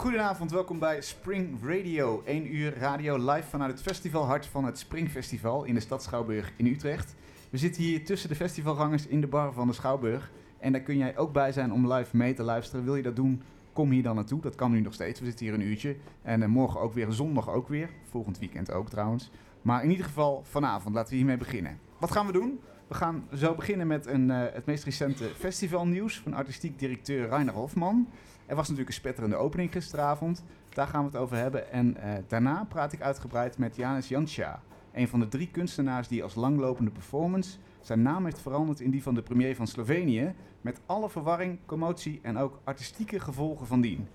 Goedenavond, welkom bij Spring Radio. 1 uur radio live vanuit het festivalhart van het Springfestival in de stad Schouwburg in Utrecht. We zitten hier tussen de festivalgangers in de bar van de Schouwburg. En daar kun jij ook bij zijn om live mee te luisteren. Wil je dat doen? Kom hier dan naartoe. Dat kan nu nog steeds. We zitten hier een uurtje. En uh, morgen ook weer, zondag ook weer. Volgend weekend ook trouwens. Maar in ieder geval vanavond, laten we hiermee beginnen. Wat gaan we doen? We gaan zo beginnen met een, uh, het meest recente festivalnieuws van artistiek directeur Rainer Hofman. Er was natuurlijk een spetterende opening gisteravond. Daar gaan we het over hebben. En uh, daarna praat ik uitgebreid met Janis Janscha. Een van de drie kunstenaars die als langlopende performance zijn naam heeft veranderd in die van de premier van Slovenië. Met alle verwarring, commotie en ook artistieke gevolgen van dien.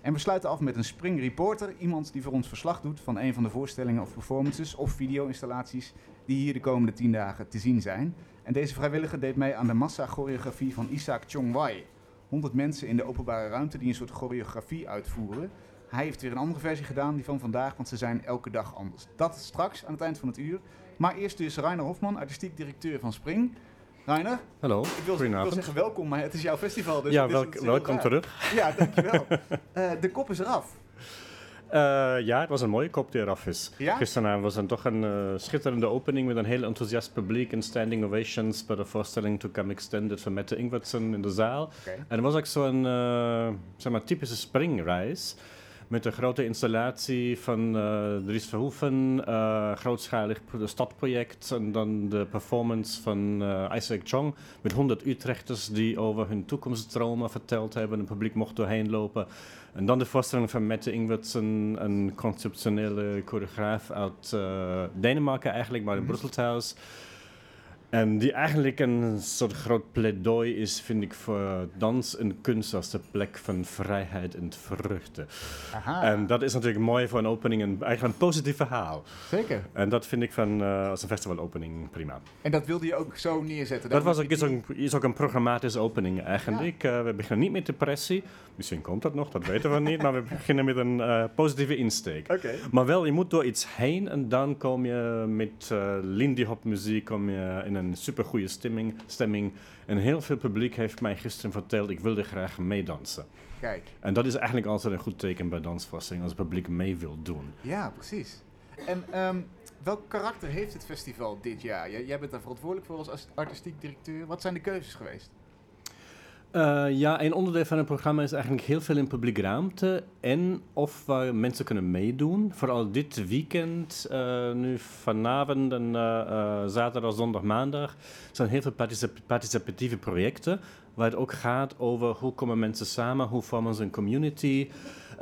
En we sluiten af met een Spring Reporter. Iemand die voor ons verslag doet van een van de voorstellingen of performances of video-installaties die hier de komende tien dagen te zien zijn. En deze vrijwilliger deed mee aan de massa-choreografie van Isaac Chongwai. 100 mensen in de openbare ruimte die een soort choreografie uitvoeren. Hij heeft weer een andere versie gedaan, die van vandaag, want ze zijn elke dag anders. Dat straks aan het eind van het uur. Maar eerst dus Rainer Hofman, artistiek directeur van Spring. Rainer? Hallo, ik wil, ik wil zeggen welkom, maar het is jouw festival. Dus ja, welk, welkom terug. Ja, dankjewel. uh, de kop is eraf. Uh, ja, het was een mooie kop die eraf is. Ja? Gisteravond was het toch een uh, schitterende opening met een heel enthousiast publiek en standing ovations bij de voorstelling To Come Extended van Mette Ingwertsen in de zaal. Okay. En het was ook zo'n uh, zeg maar, typische springreis met een grote installatie van uh, Dries Verhoeven, uh, grootschalig stadproject en dan de performance van uh, Isaac Chong met 100 Utrechters die over hun toekomstdromen verteld hebben en het publiek mocht doorheen lopen. En dan de voorstelling van Mette Ingwertsen, een conceptionele choreograaf uit Denemarken eigenlijk, maar in mm -hmm. Brussel thuis. En die eigenlijk een soort groot pleidooi is, vind ik, voor dans en kunst als de plek van vrijheid en vreugde. Aha. En dat is natuurlijk mooi voor een opening, een, eigenlijk een positief verhaal. Zeker. En dat vind ik van, uh, als een festivalopening prima. En dat wilde je ook zo neerzetten? Dat was ook, is, ook, is ook een programmatische opening eigenlijk. Ja. Uh, we beginnen niet met depressie. Misschien komt dat nog, dat weten we niet. Maar we beginnen met een uh, positieve insteek. Okay. Maar wel, je moet door iets heen en dan kom je met Lindy Hop muziek kom je in een supergoeie stemming, stemming. En heel veel publiek heeft mij gisteren verteld, ik wilde graag meedansen. Kijk. En dat is eigenlijk altijd een goed teken bij dansvoorstellingen, als het publiek mee wil doen. Ja, precies. En um, welk karakter heeft het festival dit jaar? Jij bent daar verantwoordelijk voor als artistiek directeur. Wat zijn de keuzes geweest? Uh, ja, een onderdeel van het programma is eigenlijk heel veel in publieke ruimte en of waar mensen kunnen meedoen. Vooral dit weekend, uh, nu vanavond en uh, zaterdag, zondag, maandag, zijn heel veel particip participatieve projecten waar het ook gaat over hoe komen mensen samen, hoe vormen ze een community,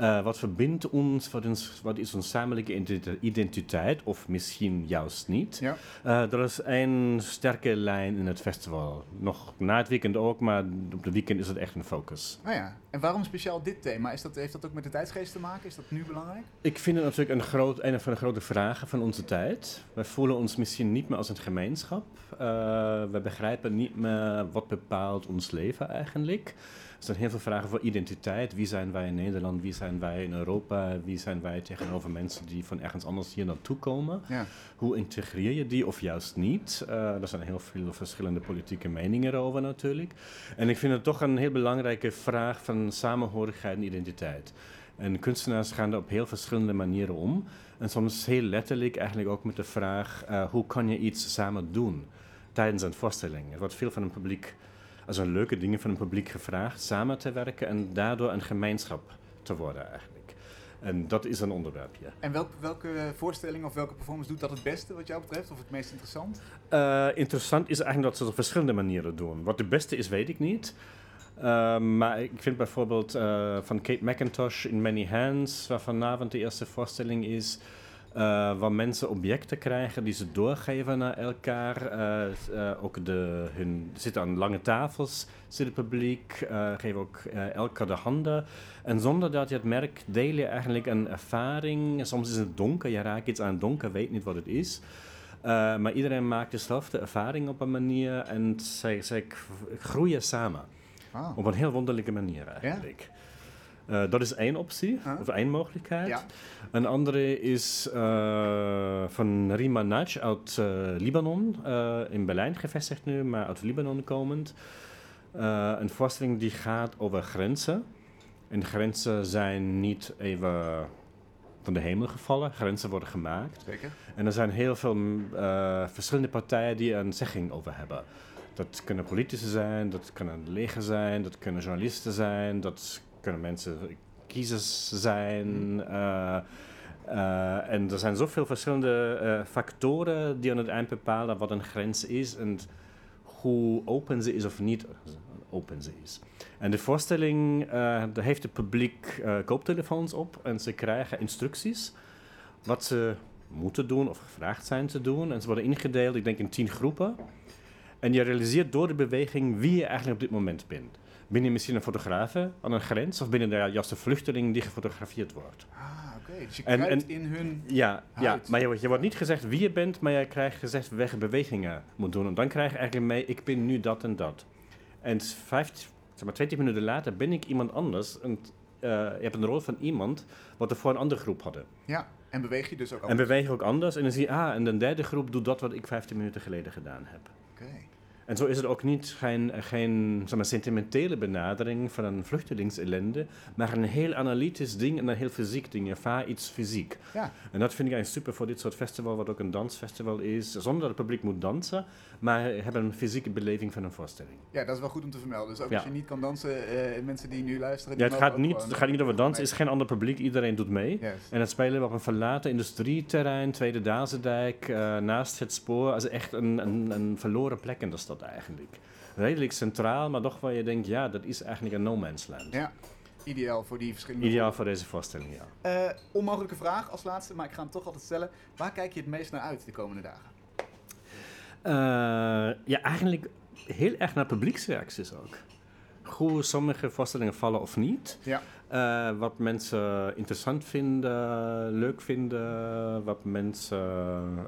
uh, wat verbindt ons, wat is, wat is onze samenlijke identiteit, of misschien juist niet. Ja. Uh, er is een sterke lijn in het festival. Nog na het weekend ook, maar op het weekend is het echt een focus. Nou ja, en waarom speciaal dit thema? Is dat, heeft dat ook met de tijdsgeest te maken? Is dat nu belangrijk? Ik vind het natuurlijk een, groot, een van de grote vragen van onze tijd. Wij voelen ons misschien niet meer als een gemeenschap. Uh, we begrijpen niet meer wat bepaalt ons leven eigenlijk. Er zijn heel veel vragen voor identiteit. Wie zijn wij in Nederland? Wie zijn wij in Europa? Wie zijn wij tegenover mensen die van ergens anders hier naartoe komen? Ja. Hoe integreer je die of juist niet? Uh, er zijn heel veel verschillende politieke meningen erover natuurlijk. En ik vind het toch een heel belangrijke vraag van samenhorigheid en identiteit. En kunstenaars gaan er op heel verschillende manieren om. En soms heel letterlijk eigenlijk ook met de vraag: uh, hoe kan je iets samen doen tijdens een voorstelling? Er wordt veel van het publiek als een leuke dingen van het publiek gevraagd samen te werken en daardoor een gemeenschap te worden eigenlijk. En dat is een onderwerpje. En welk, welke voorstelling of welke performance doet dat het beste wat jou betreft? Of het meest interessant? Uh, interessant is eigenlijk dat ze het op verschillende manieren doen. Wat de beste is, weet ik niet. Uh, maar ik vind bijvoorbeeld uh, van Kate McIntosh in Many Hands, waar vanavond de eerste voorstelling is. Uh, waar mensen objecten krijgen die ze doorgeven naar elkaar. Uh, uh, ook de, hun zitten aan lange tafels, zit het publiek, geven ook elkaar de handen. En zonder dat je het merkt, deel je eigenlijk een ervaring. Soms is het donker, je raakt iets aan het donker, weet niet wat het is. maar iedereen maakt dezelfde ervaring op een manier en zij, zij groeien samen. Ah. Op een heel wonderlijke manier eigenlijk. Ja? Uh, dat is één optie, Huh? of één mogelijkheid. Ja. Een andere is uh, van Rima Naj uit uh, Libanon, in Berlijn gevestigd nu, maar uit Libanon komend. een voorstelling die gaat over grenzen. En grenzen zijn niet even van de hemel gevallen. Grenzen worden gemaakt. Zeker. En er zijn heel veel eh, verschillende partijen die er een zegging over hebben. Dat kunnen politici zijn, dat kunnen leger zijn, dat kunnen journalisten zijn, dat kunnen mensen, kiezers zijn. eh, eh, en er zijn zoveel verschillende eh, factoren die aan het eind bepalen wat een grens is en hoe open ze is of niet open ze is. En de voorstelling, daar heeft het publiek kooptelefoons op en ze krijgen instructies wat ze moeten doen of gevraagd zijn te doen. En ze worden ingedeeld, ik denk in tien groepen. En je realiseert door de beweging wie je eigenlijk op dit moment bent. Ben je misschien een fotograaf aan een grens of je daar juist een vluchteling die gefotografeerd wordt? Ah, oké. Dus je En- en- in hun... Ja, ja maar je, wordt- je wordt niet gezegd wie je bent, maar je krijgt gezegd welke bewegingen moet doen. En dan krijg je eigenlijk mee, ik ben nu dat en dat. En vijf, zeg maar, 20 minuten later ben ik iemand anders. En eh, je hebt een rol van iemand wat er voor een andere groep hadden. Ja, en beweeg je dus ook En anders. beweeg je ook anders. En dan zie je, ah, en de derde groep doet dat wat ik 15 minuten geleden gedaan heb. En zo is het ook niet geen, geen zeg maar, sentimentele benadering van een vluchtelingsellende, maar een heel analytisch ding en een heel fysiek ding. Je ervaart iets fysiek. Ja. En dat vind ik eigenlijk super voor dit soort festival, wat ook een dansfestival is, zonder dat het publiek moet dansen, maar hebben een fysieke beleving van een voorstelling. ja, dat is wel goed om te vermelden. Dus ook Ja. als je niet kan dansen, eh, mensen die nu luisteren... Ja, die het mogen gaat niet, het gaat niet over dansen, het is geen ander publiek, iedereen doet mee. Yes. En het spelen we op een verlaten industrieterrein, Tweede Dazendijk, eh, naast het spoor. Also echt een, een, een verloren plek in de stad eigenlijk. Redelijk centraal, maar toch waar je denkt, ja, dat is eigenlijk een no man's land. Ja, ideaal voor die verschillende... Ideaal voor deze voorstelling, ja. Eh, onmogelijke vraag als laatste, maar ik ga hem toch altijd stellen. Waar kijk je het meest naar uit de komende dagen? Eh, ja, eigenlijk heel erg naar publieksreacties ook. Hoe sommige voorstellingen vallen of niet. Ja. Eh, wat mensen interessant vinden, leuk vinden, wat mensen,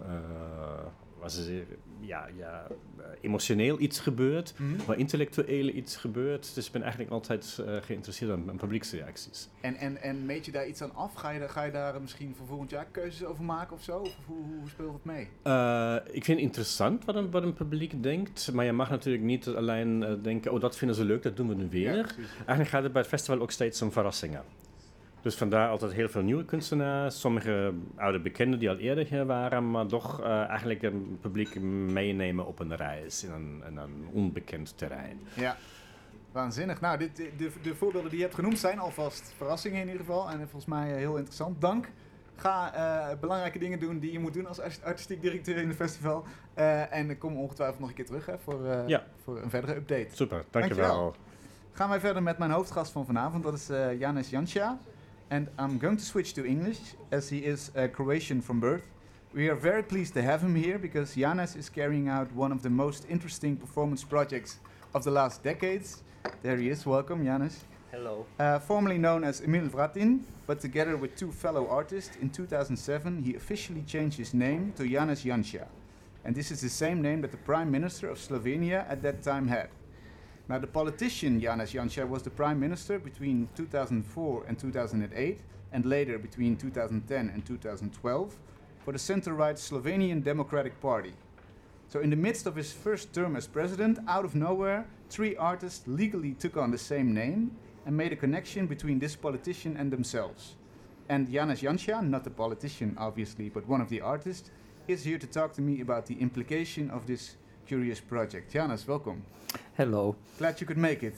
ze zeggen, ja, ja, eh, emotioneel iets gebeurt, Mhm. waar intellectueel iets gebeurt. Dus ik ben eigenlijk altijd eh, geïnteresseerd aan, aan publieksreacties. En, en, en meet je daar iets aan af? Ga je, daar- ga je daar misschien voor volgend jaar keuzes over maken of zo? Of hoe, hoe speelt het mee? Eh, ik vind het interessant wat een, wat een publiek denkt, maar je mag natuurlijk niet alleen denken, oh dat vinden ze leuk, dat doen we nu weer. Ja. Eigenlijk gaat het bij het festival ook steeds om verrassingen. Dus vandaar altijd heel veel nieuwe kunstenaars. Sommige oude bekenden die al eerder hier waren, maar toch eh, eigenlijk een publiek meenemen op een reis in een, in een onbekend terrein. Ja, waanzinnig. Nou, dit, de, de, de voorbeelden die je hebt genoemd zijn alvast verrassingen in ieder geval. En volgens mij eh, heel interessant. Dank. Ga eh, belangrijke dingen doen die je moet doen als arti- artistiek directeur in het festival. Eh, en kom ongetwijfeld nog een keer terug hè, voor, Ja. voor een verdere update. Super, dankjewel. Dankjewel. Gaan wij verder met mijn hoofdgast van vanavond, dat is Janis Janša. And I'm going to switch to English, as he is uh, Croatian from birth. We are very pleased to have him here because Janez is carrying out one of the most interesting performance projects of the last decades. There he is, welcome Janez. Hello. Uh, formerly known as Emil Hrvatin, but together with two fellow artists, in 2007 he officially changed his name to Janez Janša. And this is the same name that the Prime Minister of Slovenia at that time had. Now, the politician Janez Janša was the Prime Minister between 2004 and 2008, and later between 2010 and 2012, for the center right Slovenian Democratic Party. So, in the midst of his first term as president, out of nowhere, three artists legally took on the same name and made a connection between this politician and themselves. And Janez Janša, not the politician obviously, but one of the artists, is here to talk to me about the implication of this curious project. Janez, welcome. Hello. Glad you could make it.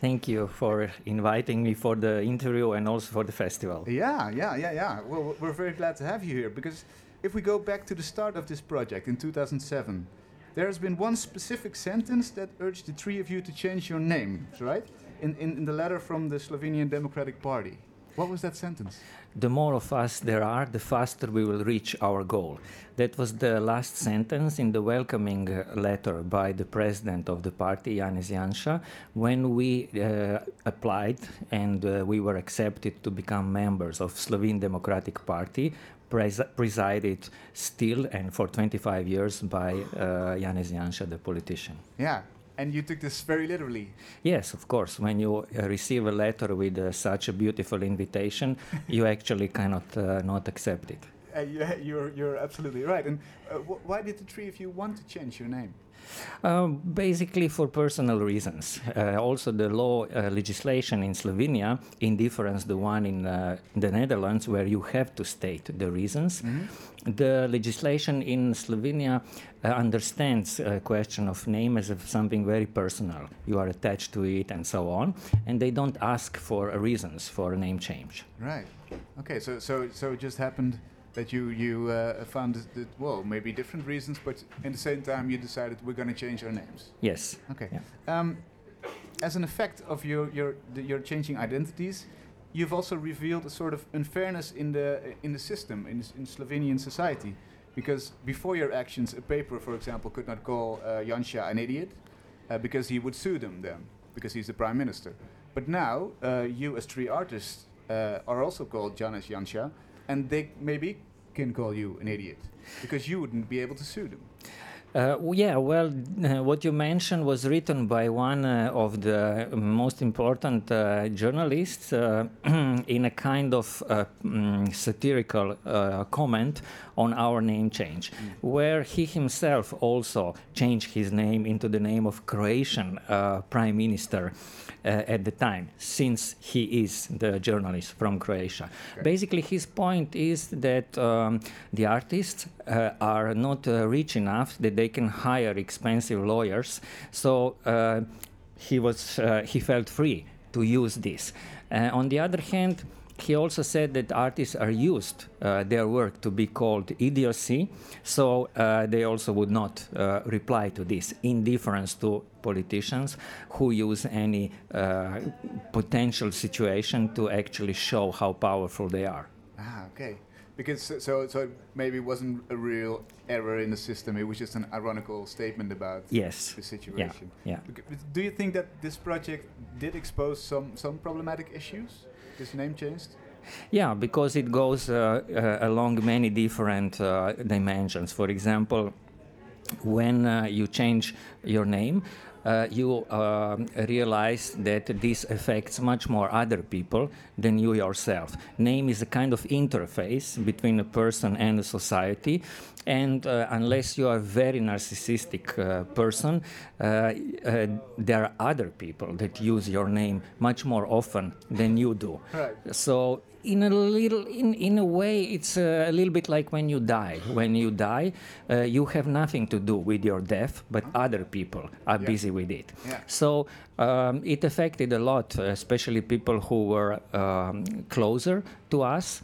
Thank you for inviting me for the interview and also for the festival. Yeah, yeah, yeah, yeah. Well, we're very glad to have you here because if we go back to the start of this project in 2007, there has been one specific sentence that urged the three of you to change your names, right? In, in, in the letter from the Slovenian Democratic Party. What was that sentence? The more of us there are, the faster we will reach our goal. That was the last sentence in the welcoming uh, letter by the president of the party, Janez Janša, when we uh, applied and uh, we were accepted to become members of Slovene Democratic Party, pres- presided still and for 25 years by uh, Janez Janša, the politician. Yeah, and you took this very literally. Yes, of course. When you uh, receive a letter with uh, such a beautiful invitation, you actually cannot uh, not accept it. Uh, you're, you're absolutely right. And uh, wh- why did the three of you want to change your name? Uh, basically, for personal reasons. Uh, also, the law uh, legislation in Slovenia, in difference the one in uh, the Netherlands, where you have to state the reasons. The legislation in Slovenia uh, understands a question of name as of something very personal. You are attached to it, and so on, and they don't ask for reasons for a name change. Right. Okay. So so so it just happened that you you uh, found that, well maybe different reasons, but at the same time you decided we're going to change our names. Yes. Okay. Yeah. Um, as an effect of your your the, your changing identities, you've also revealed a sort of unfairness in the in the system in, in Slovenian society, because before your actions, a paper, for example, could not call uh, Janša an idiot uh, because he would sue them then because he's the prime minister. But now uh, you, as three artists, uh, are also called Janez Janša, and they maybe can call you an idiot because you wouldn't be able to sue them. Uh, yeah, well, uh, what you mentioned was written by one uh, of the most important uh, journalists uh, in a kind of uh, mm, satirical uh, comment on our name change, where he himself also changed his name into the name of Croatian uh, prime minister. At the time, since he is the journalist from Croatia. Basically, his point is that um, the artists uh, are not uh, rich enough that they can hire expensive lawyers. So uh, he was uh, he felt free to use this. On the other hand, he also said that artists are used uh, their work to be called idiocy, so uh, they also would not uh, reply to this, in difference to politicians who use any potential situation to actually show how powerful they are. Ah, okay. Because so- so it maybe wasn't a real error in the system. It was just an ironical statement about Yes. the situation. Yeah. But Do you think that this project did expose some some problematic issues? This name changed. Yeah, because it goes uh, uh, along many different uh, dimensions. For example, when uh, you change your name, you um realize that this affects much more other people than you yourself. Name is a kind of interface between a person and a society, and uh, unless you are a very narcissistic uh, person, uh, uh, there are other people that use your name much more often than you do. Right. So in a little, in, in a way, it's a little bit like when you die. When you die, uh, you have nothing to do with your death, but other people are Yeah. busy with it. Yeah. So um, it affected a lot, uh, especially people who were um, closer to us.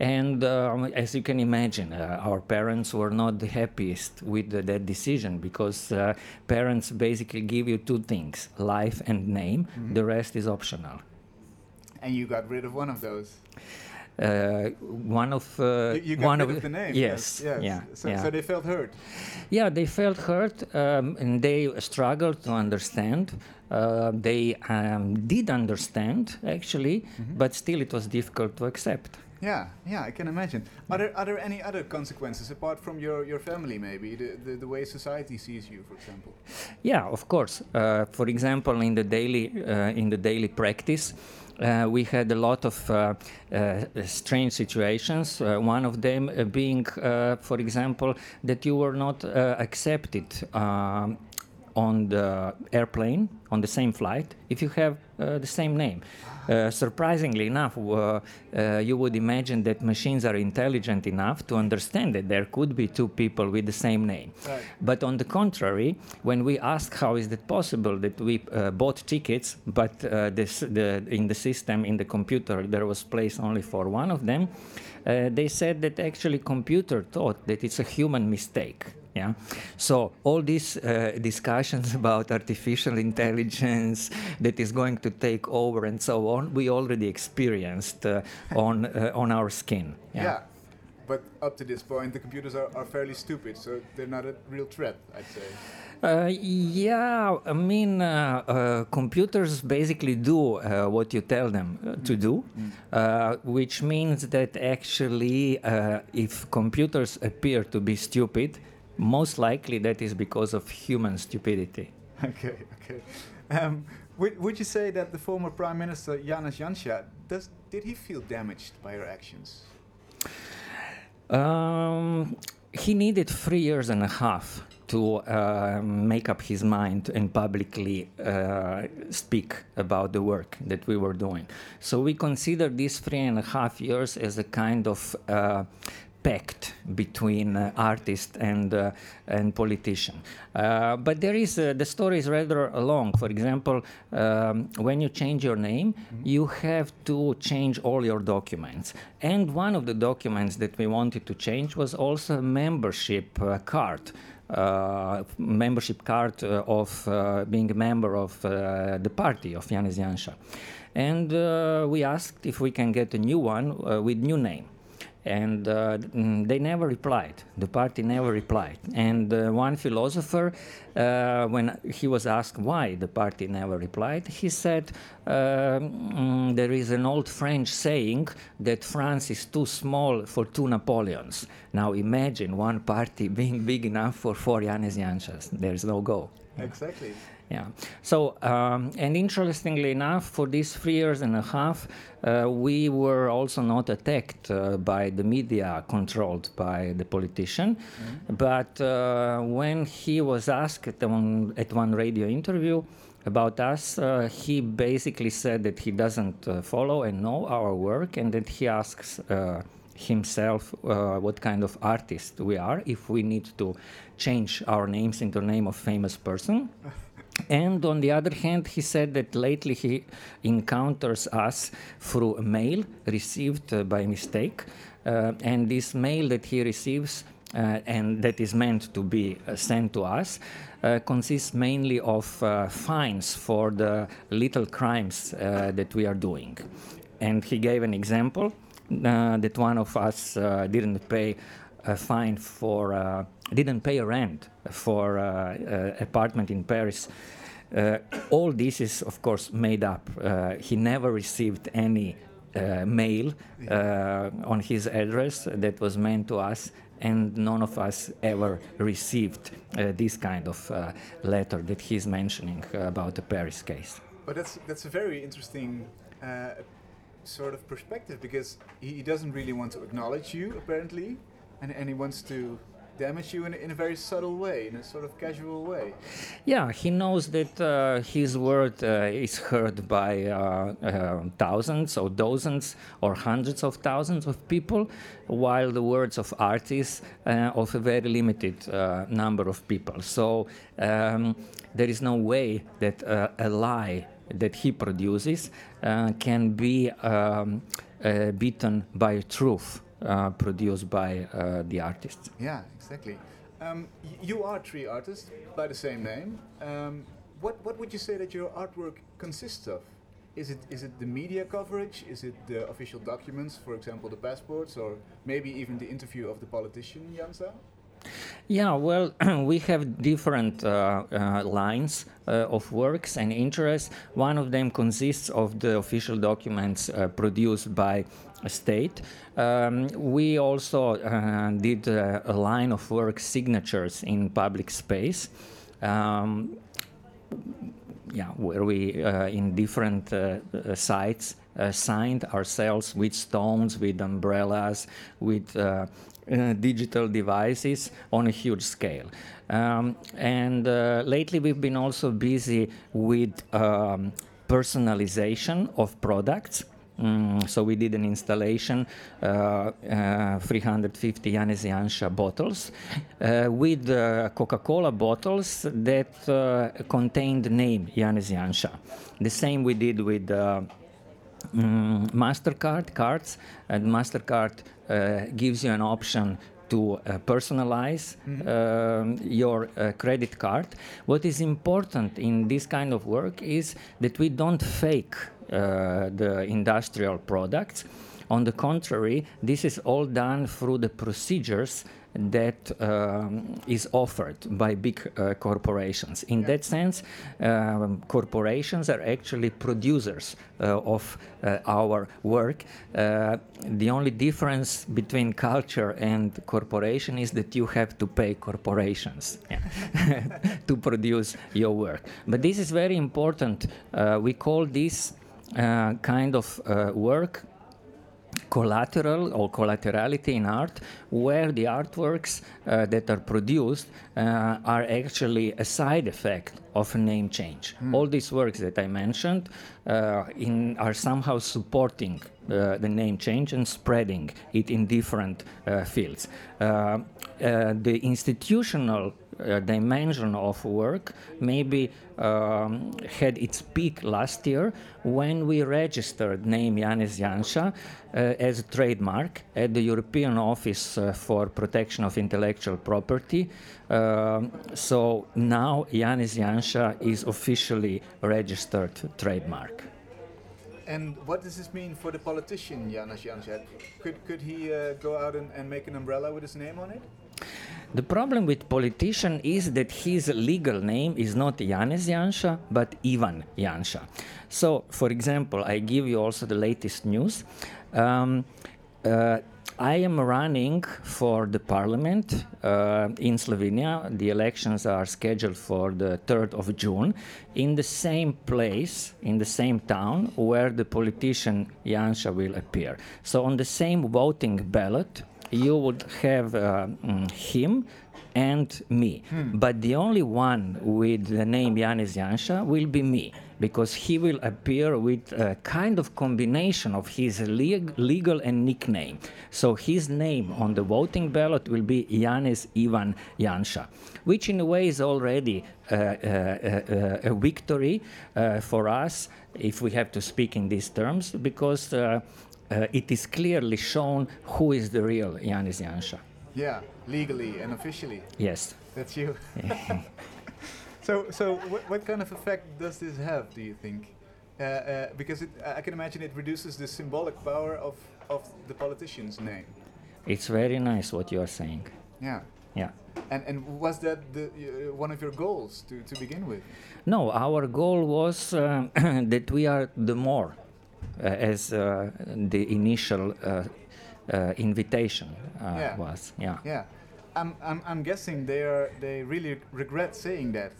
And um, as you can imagine, uh, our parents were not the happiest with that decision because uh, parents basically give you two things life and name, the rest is optional. And you got rid of one of those. Uh, one of uh, You, you one of of the name. Yes, Yes. yeah, So, yeah. so they felt hurt. yeah, they felt hurt um, and they struggled to understand. Uh, they um, did understand actually, Mm-hmm. but still it was difficult to accept. Yeah, yeah, I can imagine. Are there, are there any other consequences apart from your, your family, maybe? The, the, the way society sees you, for example? Yeah, of course. Uh, for example, in the daily uh, in the daily practice, uh, we had a lot of uh, uh, strange situations. Uh, one of them uh, being, uh, for example, that you were not accepted. Um, on the airplane, on the same flight, if you have the same name. Uh, surprisingly enough, uh, uh, you would imagine that machines are intelligent enough to understand that there could be two people with the same name. Right. But on the contrary, when we asked how is it possible that we uh, bought tickets, but uh, this, the, in the system, in the computer, there was place only for one of them, they said that actually computer thought that it's a human mistake. Yeah. So all these uh, discussions about artificial intelligence that is going to take over and so on, we already experienced uh, on uh, on our skin. Yeah. But up to this point, the computers are, are fairly stupid, so they're not a real threat, I'd say. Uh, yeah, I mean, uh, uh, computers basically do uh, what you tell them uh, to do, uh, which means that actually, uh, if computers appear to be stupid, most likely that is because of human stupidity. Okay, okay. Um, would, would you say that the former Prime Minister Janez Janša, does, did he feel damaged by your actions? Um, he needed three years and a half to uh, make up his mind and publicly uh, speak about the work that we were doing. So we consider these three and a half years as a kind of uh, pact between uh, artist and uh, and politician. Uh, but there is uh, the story is rather long. For example, um, when you change your name, mm-hmm. you have to change all your documents. And one of the documents that we wanted to change was also a membership uh, card. Uh, membership card uh, of uh, being a member of uh, the party of Janez Janša. And we asked if we can get a new one with new name and uh, mm, they never replied. The party never replied. And uh, one philosopher, uh, when he was asked why the party never replied, he said mm, there is an old French saying that France is too small for two Napoleons. Now imagine one party being big enough for four Janez Janšas. There's no go. Exactly. Yeah. So, um, and interestingly enough, for these three years and a half, uh, we were also not attacked uh, by the media controlled by the politician. Mm-hmm. But uh, when he was asked at one, at one radio interview about us, uh, he basically said that he doesn't uh, follow and know our work and that he asks uh, himself uh, what kind of artist we are if we need to change our names into the name of famous person And on the other hand, he said that lately he encounters us through a mail received uh, by mistake. Uh, and this mail that he receives uh, and that is meant to be uh, sent to us uh, consists mainly of uh, fines for the little crimes that we are doing. And he gave an example that one of us didn't pay fine for didn't pay a rent for uh, apartment in Paris. Uh, all this is, of course, made up. Uh, he never received any uh, mail uh, on his address that was meant to us, and none of us ever received uh, this kind of uh, letter that he's mentioning about the Paris case. But that's that's a very interesting sort of perspective because he doesn't really want to acknowledge you apparently, and, and he wants to damage you in, in a very subtle way, in a sort of casual way. Yeah, he knows that uh, his word uh, is heard by uh, uh thousands or dozens or hundreds of thousands of people, while the words of artists uh, of a very limited uh, number of people. So um, there is no way that a lie that he produces can be um, beaten by truth. Uh, produced by uh, the artists. Yeah, exactly. Um, you are three artists by the same name. Um, what what would you say that your artwork consists of? Is it is it the media coverage? Is it the official documents, for example, the passports, or maybe even the interview of the politician Janša? Yeah, well, we have different uh, uh, lines uh, of works and interests. One of them consists of the official documents uh, produced by state. Um, we also uh, did uh, a line of work signatures in public space. Um, yeah, where we in different sites signed ourselves with stones, with umbrellas, with uh, digital devices on a huge scale. Um, and uh, lately, we've been also busy with um, personalization of products. Mm, so we did an installation, uh, uh, 350 Janez Janša bottles, uh, with uh, Coca-Cola bottles that uh, contained the name Janez Janša. The same we did with mm, Mastercard cards, and Mastercard uh, gives you an option to uh, personalize mm-hmm. uh, your uh, credit card. What is important in this kind of work is that we don't fake uh, the industrial products. On the contrary, this is all done through the procedures that um, is offered by big uh, corporations. In yeah. that sense, um, corporations are actually producers uh, of uh, our work. Uh, the only difference between culture and corporation is that you have to pay corporations yeah, to produce your work. But this is very important. Uh, we call this uh, kind of work collateral or collaterality in art where the artworks uh, that are produced uh, are actually a side effect of a name change. All these works that I mentioned uh, in, are somehow supporting uh, the name change and spreading it in different uh, fields. Uh, uh, the institutional uh, dimension of work maybe um, had its peak last year when we registered name Janez Janša uh, as a trademark at the European Office uh, for Protection of Intellectual Property. Um, so now Janez Janša is officially registered trademark. And what does this mean for the politician Janez Janša? Could could he uh, go out and, and make an umbrella with his name on it? The problem with politician is that his legal name is not Janez Janša, but Ivan Janša. So, for example, I give you also the latest news. Um, uh, I am running for the parliament uh, in Slovenia. The elections are scheduled for the 3rd of June in the same place, in the same town where the politician Janša will appear. So, on the same voting ballot, you would have uh, mm, him and me. But the only one with the name Janez Janša will be me, because he will appear with a kind of combination of his leg- legal and nickname. So his name on the voting ballot will be Janez Ivan Janša, which in a way is already uh, uh, uh, a victory uh, for us, if we have to speak in these terms, because uh, it is clearly shown who is the real Janez Janša. Yeah, legally and officially. Yes. That's you. so, so what, what kind of effect does this have? Do you think? Uh, uh, because it, I can imagine it reduces the symbolic power of, of the politician's name. It's very nice what you are saying. Yeah. Yeah. And and was that the uh, one of your goals to, to begin with? No, our goal was uh, that we are the more, as uh, the initial uh, uh, invitation uh, Yeah. was. Yeah. Yeah. I'm, I'm, I'm guessing they are they really regret saying that.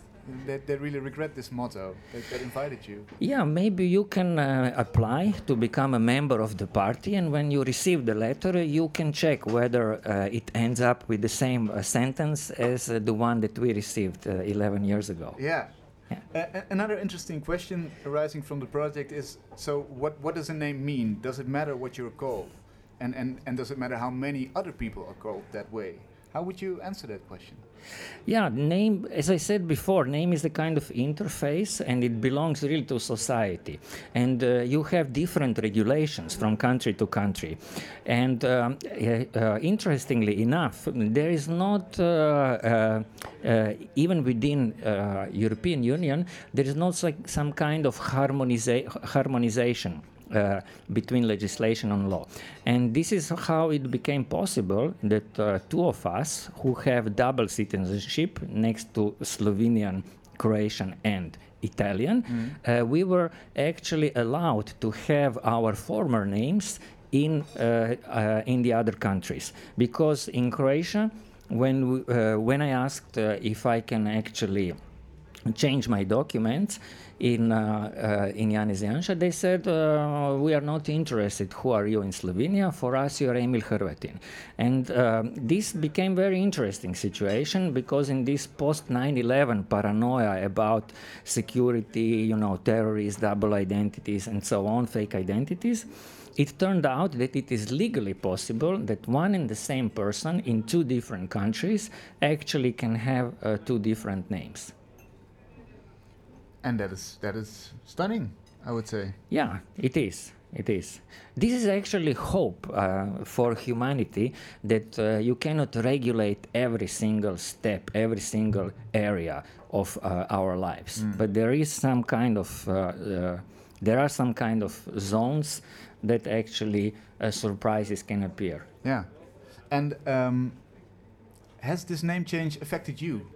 That they really regret this motto that, that invited you. Yeah, maybe you can uh, apply to become a member of the party, and when you receive the letter, you can check whether uh, it ends up with the same uh, sentence as uh, the one that we received uh, 11 years ago. Yeah. A- another interesting question arising from the project is: so what what does a name mean? Does it matter what you're called, and and and does it matter how many other people are called that way? How would you answer that question? Yeah, name, as I said before, name is a kind of interface and it belongs really to society. And uh, you have different regulations from country to country. And um, uh, uh, interestingly enough, there is not, uh, uh, uh, even within European Union, there is not like some kind of harmoniza- harmonization uh, between legislation and law. And this is how it became possible that uh, two of us who have double citizenship next to Slovenian, Croatian, and Italian, uh, we were actually allowed to have our former names in, uh, uh, in the other countries. Because in Croatia, when, we, uh, when I asked uh, if I can actually change my documents in uh, uh, in Janez Janša, they said uh, we are not interested. Who are you in Slovenia? For us, you are Emil Hrvatin, and um, this became very interesting situation because in this post 9/11 paranoia about security, you know, terrorists, double identities, and so on, fake identities. It turned out that it is legally possible that one and the same person in two different countries actually can have uh, two different names. And that is that is stunning, I would say. Yeah, it is. It is. This is actually hope uh, for humanity that uh, you cannot regulate every single step, every single area of uh, our lives. But there is some kind of, uh, uh, there are some kind of zones that actually uh, surprises can appear. Yeah. And um, has this name change affected you?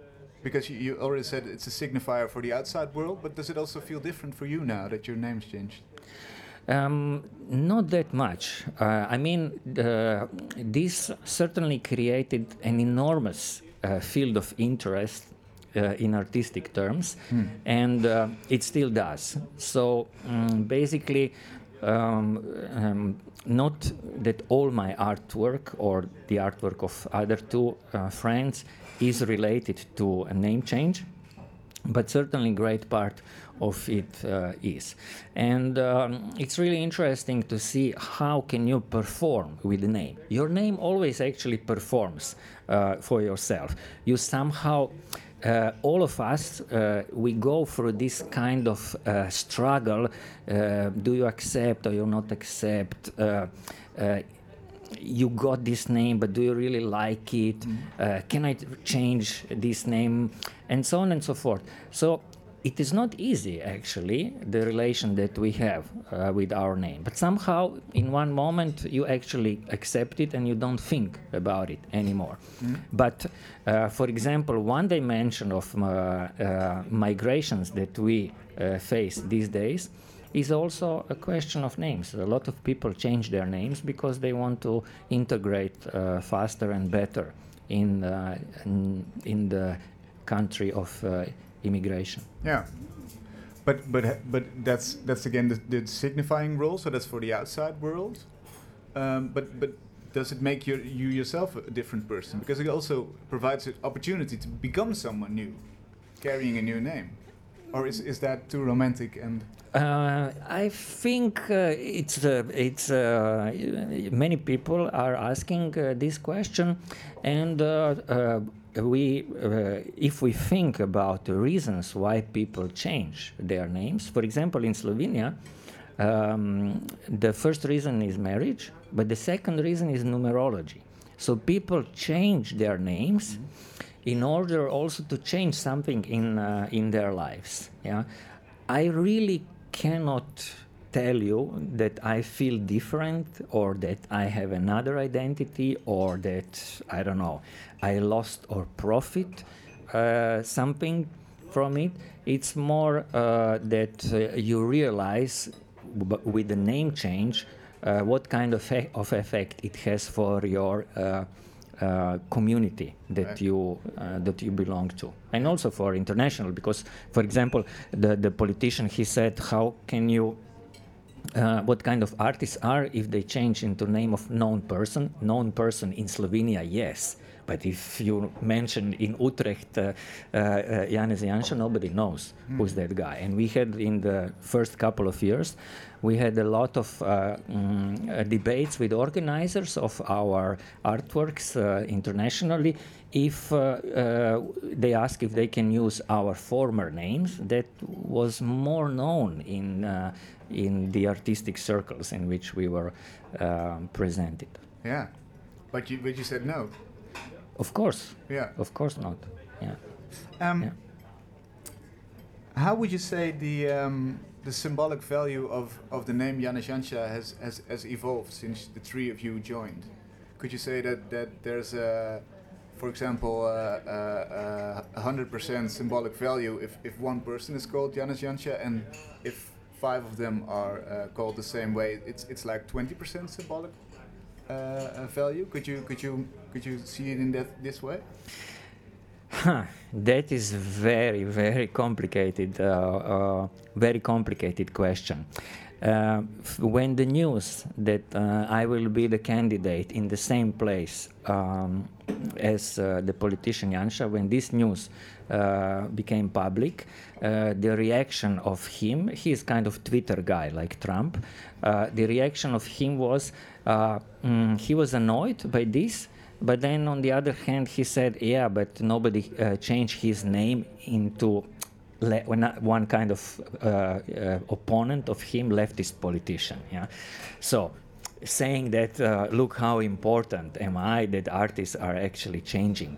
Because you, you already said it's a signifier for the outside world, but does it also feel different for you now that your name's changed? Um, not that much. Uh, I mean, the, this certainly created an enormous uh, field of interest uh, in artistic terms, and uh, it still does. So um, basically, um, um, not that all my artwork or the artwork of other two uh, friends is related to a name change, but certainly great part of it uh, is. And um, it's really interesting to see how can you perform with the name. Your name always actually performs uh, for yourself. You somehow uh, all of us, uh, we go through this kind of uh, struggle. Uh, do you accept or you not accept? Uh, uh, you got this name, but do you really like it? can I change this name? And so on and so forth. So it is not easy actually the relation that we have uh, with our name but somehow in one moment you actually accept it and you don't think about it anymore but uh, for example one dimension of uh, uh, migrations that we uh, face these days is also a question of names a lot of people change their names because they want to integrate uh, faster and better in, uh, in, the country of uh, immigration Yeah. But but but that's that's again the, the signifying role. So that's for the outside world. Um, but but does it make you you yourself a different person? Because it also provides an opportunity to become someone new, carrying a new name. Or is is that too romantic and Uh, I think uh, it's uh, it's uh, many people are asking uh, this question, and uh, we if we think about the reasons why people change their names, for example, in Slovenia. Um, the first reason is marriage, but the second reason is numerology. So people change their names in order also to change something in uh, in their lives. Yeah, I really cannot tell you that I feel different or that I have another identity or that I don't know I lost or profit uh, something from it. It's more uh, that uh, you realize with the name change uh, what kind of, of effect it has for your uh, community that Right. you uh, that you belong to, and also for international. Because, for example, the the politician he said, "How can you uh, what kind of artists are if they change into name of known person known person in slovenia yes but if you mention in utrecht uh, uh, Janez Janša, nobody knows who's that guy and we had in the first couple of years we had a lot of uh, mm, debates with organizers of our artworks uh, internationally if uh, uh, they ask if they can use our former names that was more known in in the artistic circles in which we were um, presented. yeah? But you but you said no. Of course, Yeah. of course not. Yeah. Um, Yeah. How would you say the um, the symbolic value of, of the name Janez Janša has, has has evolved since the three of you joined? Could you say that that there's a, for example, a hundred percent symbolic value if, if one person is called Janez Janša and if five of them are uh, called the same way, it's it's like twenty percent symbolic value. Could you could you could you see it in that this way? Huh, that is very, very complicated, uh, uh, very complicated question. Uh, when the news that uh, I will be the candidate in the same place um, as uh, the politician Janša, when this news uh, became public, uh, the reaction of him, he is kind of Twitter guy like Trump, uh, the reaction of him was uh, mm, he was annoyed by this. But then on the other hand, he said, yeah, but nobody uh, changed his name into le- one kind of uh, uh, opponent of him, leftist politician. Yeah. So saying that, uh, look how important am I that artists are actually changing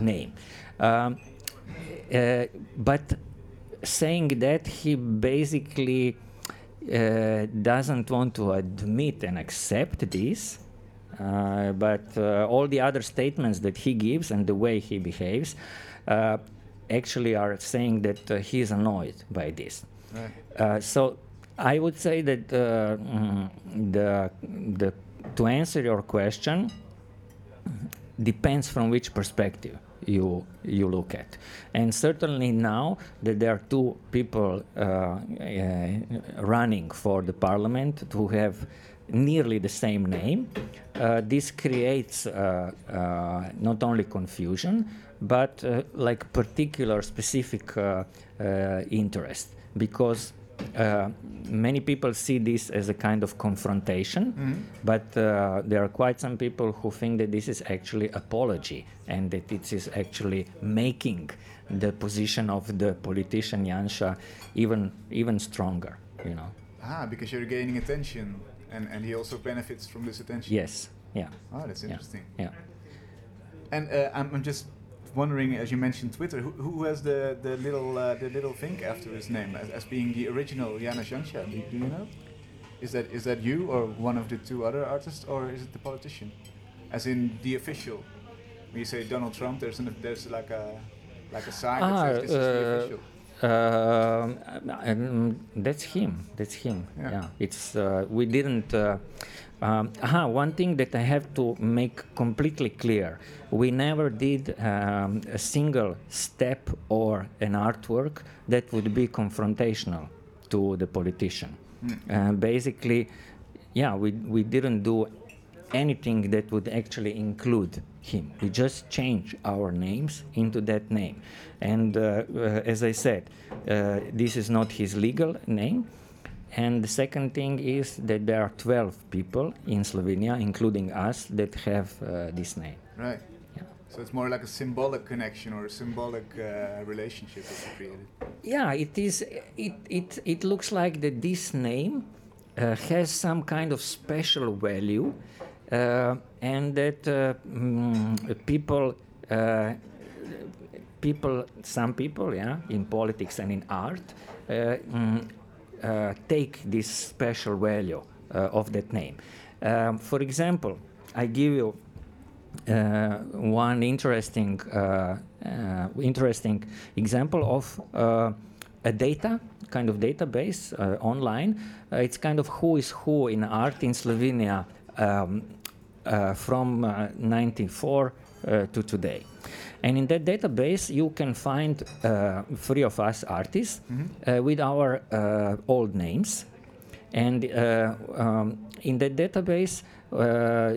name. Um, but saying that, he basically uh, doesn't want to admit and accept this. Uh, but uh, all the other statements that he gives and the way he behaves uh, actually are saying that uh, he is annoyed by this. Right. Uh, so I would say that uh, mm, the, the, to answer your question depends from which perspective you you look at. And certainly now that there are two people uh, uh, running for the parliament who have nearly the same name, uh, this creates uh, uh, not only confusion but uh, like particular specific interest because uh, many people see this as a kind of confrontation, mm-hmm. but uh, there are quite some people who think that this is actually apology and that it is actually making the position of the politician Janša even even stronger. You know. Ah, because you're gaining attention, and and he also benefits from this attention. Yes. Yeah. Oh, that's interesting. Yeah. yeah. And uh, I'm, I'm just wondering, as you mentioned Twitter, who, who has the, the little uh, the little thing after his name as, as being the original Janez Janša? Do, do, you know? Is that is that you or one of the two other artists, or is it the politician? As in the official. When you say Donald Trump, there's an, there's like a like a sign ah, that says this uh, is the uh, official. Uh, um, that's him. That's him. Yeah. yeah. It's uh, we didn't. Um, aha, one thing that I have to make completely clear we never did um, a single step or an artwork that would be confrontational to the politician. Mm. Uh, basically, yeah, we, we didn't do anything that would actually include him. We just changed our names into that name. And uh, uh, as I said, uh, this is not his legal name and the second thing is that there are 12 people in Slovenia, including us, that have uh, this name. Right. Yeah. So it's more like a symbolic connection or a symbolic uh, relationship that you created. Yeah, it is. It it it looks like that this name uh, has some kind of special value, uh, and that mm, people uh, people, some people, yeah, in politics and in art, uh, mm, uh, take this special value uh, of that name. Um, for example, I give you uh, one interesting interesting example of a data kind of database uh, online. Uh, it's kind of who is who in art in Slovenia um, uh, from 94 to today. And in that database, you can find uh, three of us artists mm-hmm. uh, with our uh, old names. And uh, um, in that database, uh,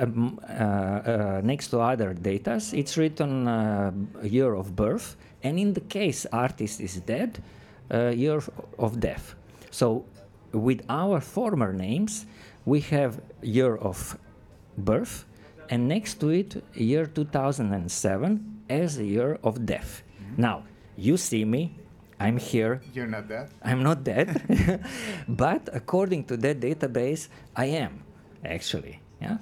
um, uh, next to other data, it's written year of birth. And in the case artist is dead, year of death. So with our former names, we have year of birth and next to it, year 2007 as a year of death. Mm-hmm. Now, you see me, I'm here. You're not dead? I'm not dead. but according to that database, I am, actually. Yeah?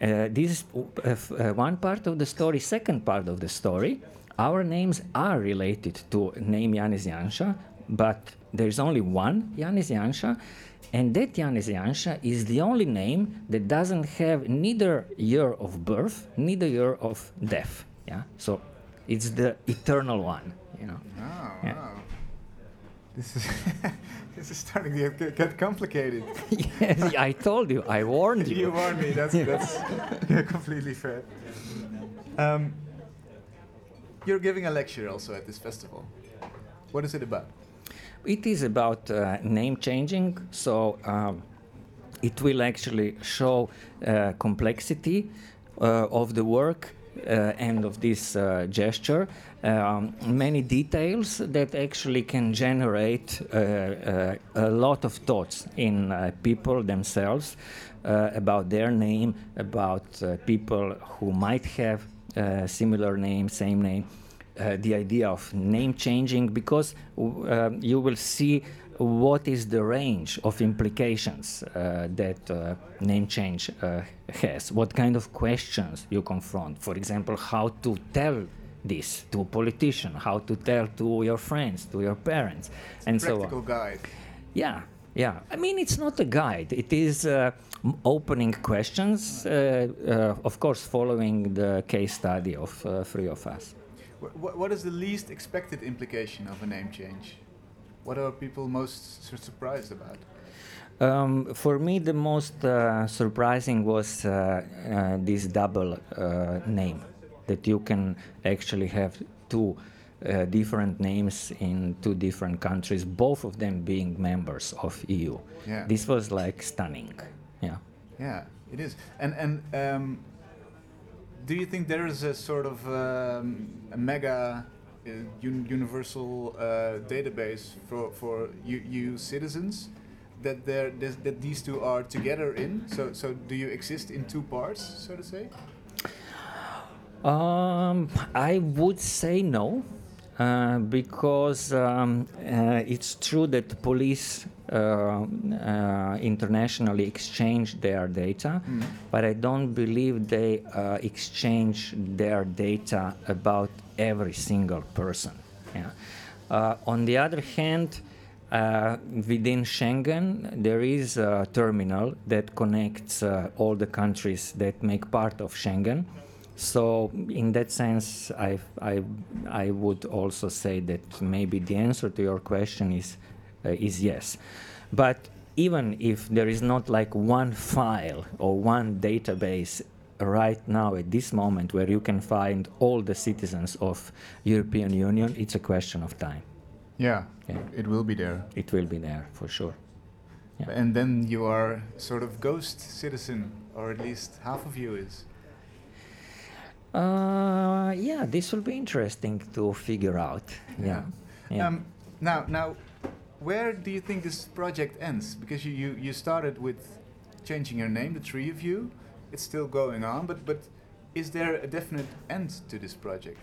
Uh, this is uh, uh, one part of the story. Second part of the story, our names are related to name Janez Janša, but there's only one Janez Janša, and that Janez Janša is the only name that doesn't have neither year of birth, neither year of death. Yeah, so it's the eternal one. You know. Oh, yeah. wow. This is this is starting to get, get complicated. yes, I told you. I warned you. you warned me. That's that's completely fair. Um, you're giving a lecture also at this festival. What is it about? It is about uh, name changing, so um, it will actually show uh, complexity uh, of the work uh, and of this uh, gesture. Um, many details that actually can generate uh, a lot of thoughts in people themselves about their name, about people who might have similar name, same name uh, the idea of name changing because uh, you will see what is the range of implications uh, that uh, name change uh, has, what kind of questions you confront. For example, how to tell this to a politician, how to tell to your friends, to your parents, it's and so on. Practical guide. Yeah, yeah. I mean, it's not a guide. It is uh, opening questions, of course, following the case study of three of us. What, what is the least expected implication of a name change? What are people most surprised about? Um, for me, the most uh, surprising was uh, uh, this double uh, name that you can actually have two uh, different names in two different countries, both of them being members of EU. Yeah. This was like stunning. Yeah. Yeah, it is. And and um, do you think there is a sort of um, a mega uh, un universal uh, database for for you, citizens that there that these two are together in? So so do you exist in two parts, so to say? Um, I would say no, uh, because um, uh, it's true that police uh, uh, internationally exchange their data, Mm. but I don't believe they uh, exchange their data about every single person. Yeah. Uh, on the other hand, uh, within Schengen, there is a terminal that connects uh, all the countries that make part of Schengen. So, in that sense, I, I, I would also say that maybe the answer to your question is, uh, is yes. But even if there is not like one file or one database right now at this moment where you can find all the citizens of European Union, it's a question of time. Yeah, Yeah. it will be there. It will be there for sure. Yeah. And then you are sort of ghost citizen, or at least half of you is. Uh, yeah, this will be interesting to figure out. Yeah. yeah. Um, now, now, where do you think this project ends? Because you, you, you started with changing your name, the three of you. It's still going on, but but is there a definite end to this project?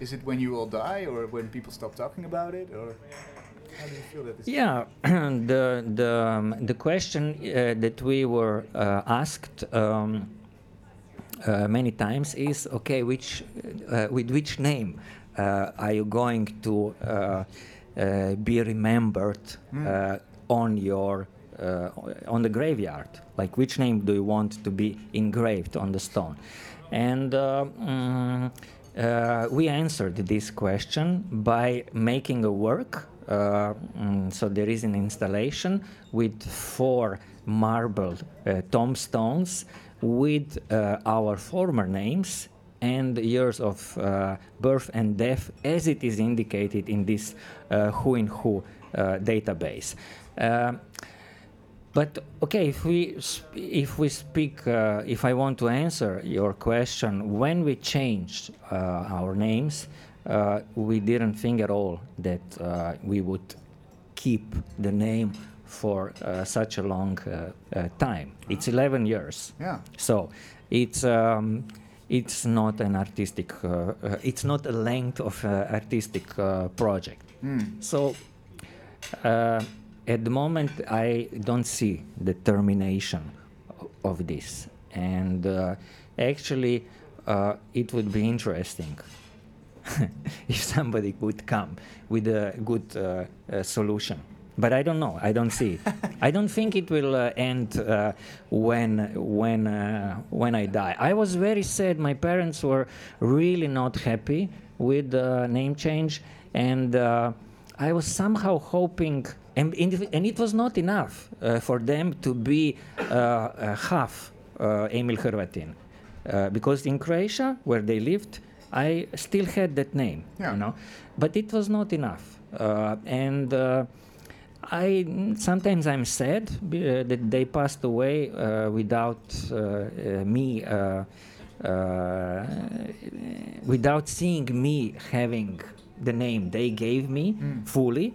Is it when you all die, or when people stop talking about it, or how do you feel that? This Yeah, the the um, the question uh, that we were uh, asked um, uh, many times is okay, which uh, with which name uh, are you going to uh, uh, be remembered uh, on your uh, on the graveyard? Like which name do you want to be engraved on the stone? And uh, mm, uh, we answered this question by making a work. Uh, mm, so there is an installation with four marble uh, tombstones with uh, our former names and years of uh, birth and death as it is indicated in this uh, Who in Who uh, database. Um, but okay, if we if we speak, uh, if I want to answer your question, when we changed our names, we didn't think at all that we would keep the name for uh, such a long uh, uh, time. It's 11 years. yeah, So it's um, it's not an artistic. Uh, uh, it's not a length of uh, artistic uh, project. Hmm. So uh, at the moment, I don't see the termination of this, and uh, actually, uh, it would be interesting if somebody would come with a good uh, uh, solution. But I don't know. I don't see it. I don't think it will uh, end uh, when when uh, when I die. I was very sad. My parents were really not happy with the name change, and uh, I was somehow hoping, and, and it was not enough uh, for them to be uh, uh, half uh, Emil Hrvatin, uh, because in Croatia, where they lived, I still had that name, Yeah. you know, but it was not enough, uh, and. I sometimes I'm sad uh, that they passed away uh, without uh, uh, me, uh, uh, without seeing me having the name they gave me Mm. fully.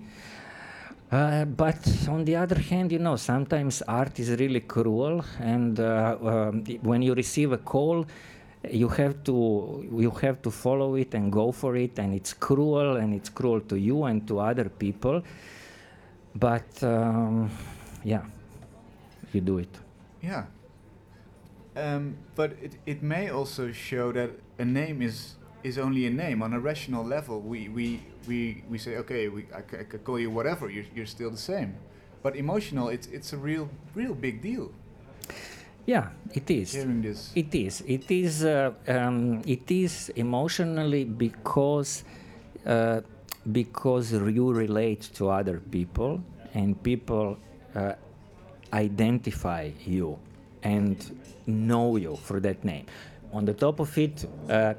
Uh, but on the other hand, you know, sometimes art is really cruel, and uh, um, when you receive a call, you have to you have to follow it and go for it, and it's cruel, and it's cruel to you and to other people. But um, yeah, you do it. Yeah. Um, but it, it may also show that a name is is only a name on a rational level. We we, we, we say okay, we, I, ca- could call you whatever. You're, you're still the same. But emotional, it's it's a real real big deal. Yeah, it is. Hearing this. It is. It is. Uh, um, it is emotionally because uh, because you relate to other people and people uh, identify you and know you for that name. on the top of it, uh,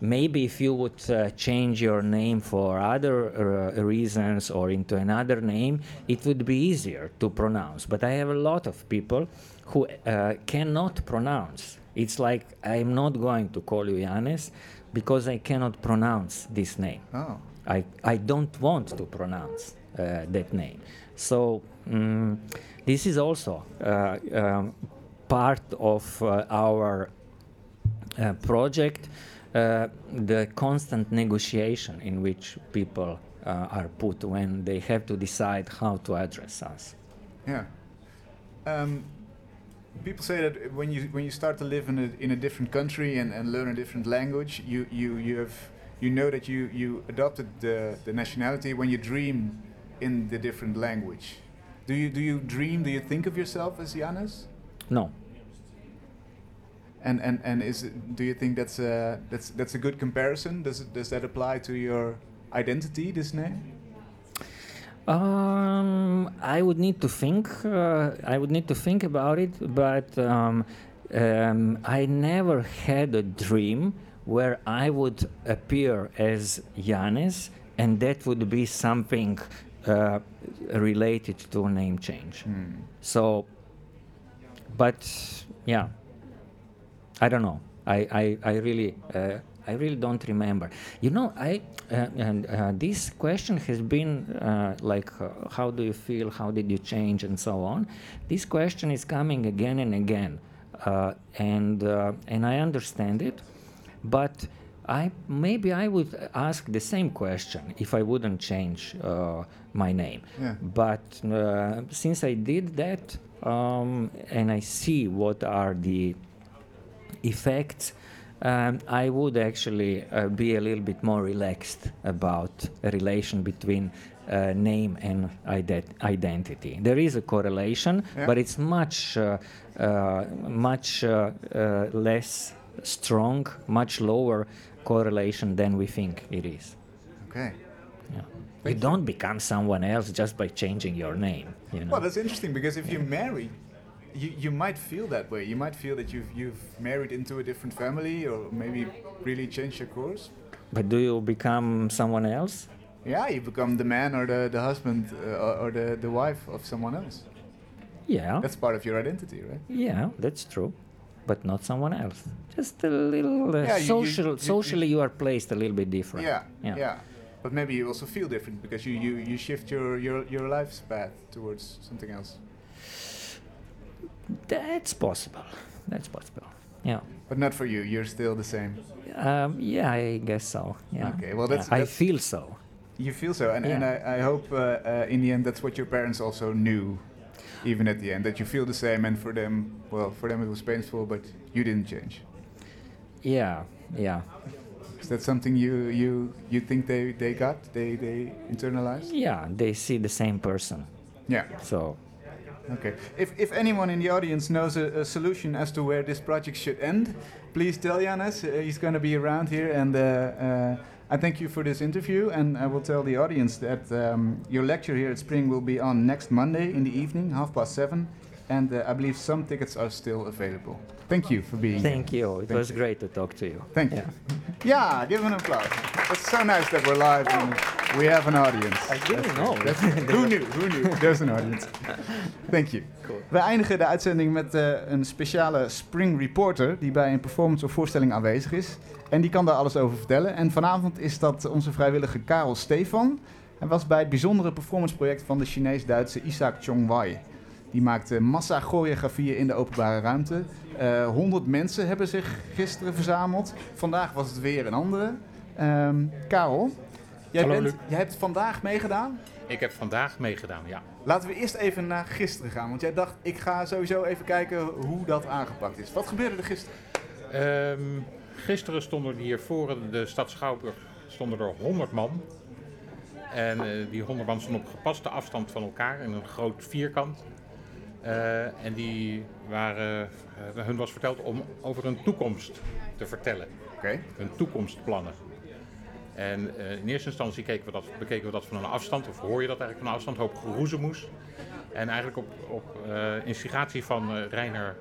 maybe if you would uh, change your name for other uh, reasons or into another name, it would be easier to pronounce. But I have a lot of people who uh, cannot pronounce. It's like I'm not going to call you Yanis because I cannot pronounce this name. Oh. I, I don't want to pronounce uh, that name. So mm this is also uh, um, part of uh, our uh, project, uh, the constant negotiation in which people uh, are put when they have to decide how to address us. Yeah. Um, people say that when you when you start to live in a in a different country and, and learn a different language, you you you have you know that you you adopted the the nationality when you dream in the different language. Do you do you dream? Do you think of yourself as Janez? No. And and and is it, do you think that's a that's that's a good comparison? Does it, does that apply to your identity? This name? Um, I would need to think. Uh, I would need to think about it, but um, um, I never had a dream where I would appear as Janez, and that would be something uh, related to a name change. Hmm. So, but yeah, I don't know. I I, I really uh, I really don't remember. You know, I uh, and uh, this question has been uh, like, uh, how do you feel? How did you change, and so on. This question is coming again and again, uh, and uh, and I understand it, but. I maybe I would ask the same question if I wouldn't change uh, my name. Yeah. But uh, since I did that, um, and I see what are the effects, um, I would actually uh, be a little bit more relaxed about a relation between uh, name and ident- identity. There is a correlation, Yeah. but it's much, uh, uh, much uh, uh, less strong, much lower correlation than we think it is. Okay. Yeah. You Thank you. don't become someone else just by changing your name. You know? Well, that's interesting because if you marry, you, you might feel that way. You might feel that you've you've married into a different family, or maybe really changed your course. but do you become someone else? Yeah, you become the man or the, the husband uh, or, or the, the wife of someone else. Yeah. That's part of your identity, right? Yeah, that's true, but not someone else. Just a little uh, Yeah, you- social. you- you- socially, you are placed a little bit different. Yeah, Yeah. yeah. But maybe you also feel different because you, you, you shift your, your, your life's path towards something else. That's possible. That's possible. Yeah. But not for you. You're still the same. Um, yeah, I guess so. Yeah. Okay, well, that's- Yeah, I feel so. You feel so, and, and I, I hope uh, uh, in the end that's what your parents also knew, even at the end, that you feel the same. And for them, well, for them it was painful, but you didn't change. Yeah. Yeah. Is that something you you you think they they got? They they internalized? Yeah. They see the same person. Yeah. So. Okay. If if anyone in the audience knows a, a solution as to where this project should end, please tell Janez. Uh, he's going to be around here, and uh, uh, I thank you for this interview. And I will tell the audience that um, your lecture here at Spring will be on next Monday in the evening, half past seven, and uh, I believe some tickets are still available. Thank you for being here. Thank you. It Thank was you. great to talk to you. Thank Yeah. you. Yeah, give an applause. It's so nice that we're live and we have an audience. I didn't know. Who knew? Who knew? There's an audience. Thank you. We eindigen de uitzending met eh, een speciale Spring Reporter die bij een performance of voorstelling aanwezig is. En die kan daar alles over vertellen. En vanavond is dat onze vrijwillige Karel Stefan. Hij was bij het bijzondere performanceproject van de Chinees-Duitse Isaac Chongwei. Die maakte massa-choreografieën in de openbare ruimte. Eh 100 mensen hebben zich gisteren verzameld. Vandaag was het weer een andere. Ehm, Karel, jij, Hallo, bent, Luc. jij hebt vandaag meegedaan. Ik heb vandaag meegedaan, ja. Laten we eerst even naar gisteren gaan. Want jij dacht, ik ga sowieso even kijken hoe dat aangepakt is. Wat gebeurde er gisteren? Ehm, gisteren stonden hier voor de stad Schouwburg stonden er 100 man. En eh, die 100 man stonden op gepaste afstand van elkaar in een groot vierkant. Eh, en die waren, eh, hun was verteld om over hun toekomst te vertellen. Oké. hun toekomstplannen. En eh, in eerste instantie keken we dat, bekeken we dat van een afstand, of hoor je dat eigenlijk van een afstand, hoop geroezemoes. En eigenlijk op, op eh, instigatie van eh Reiner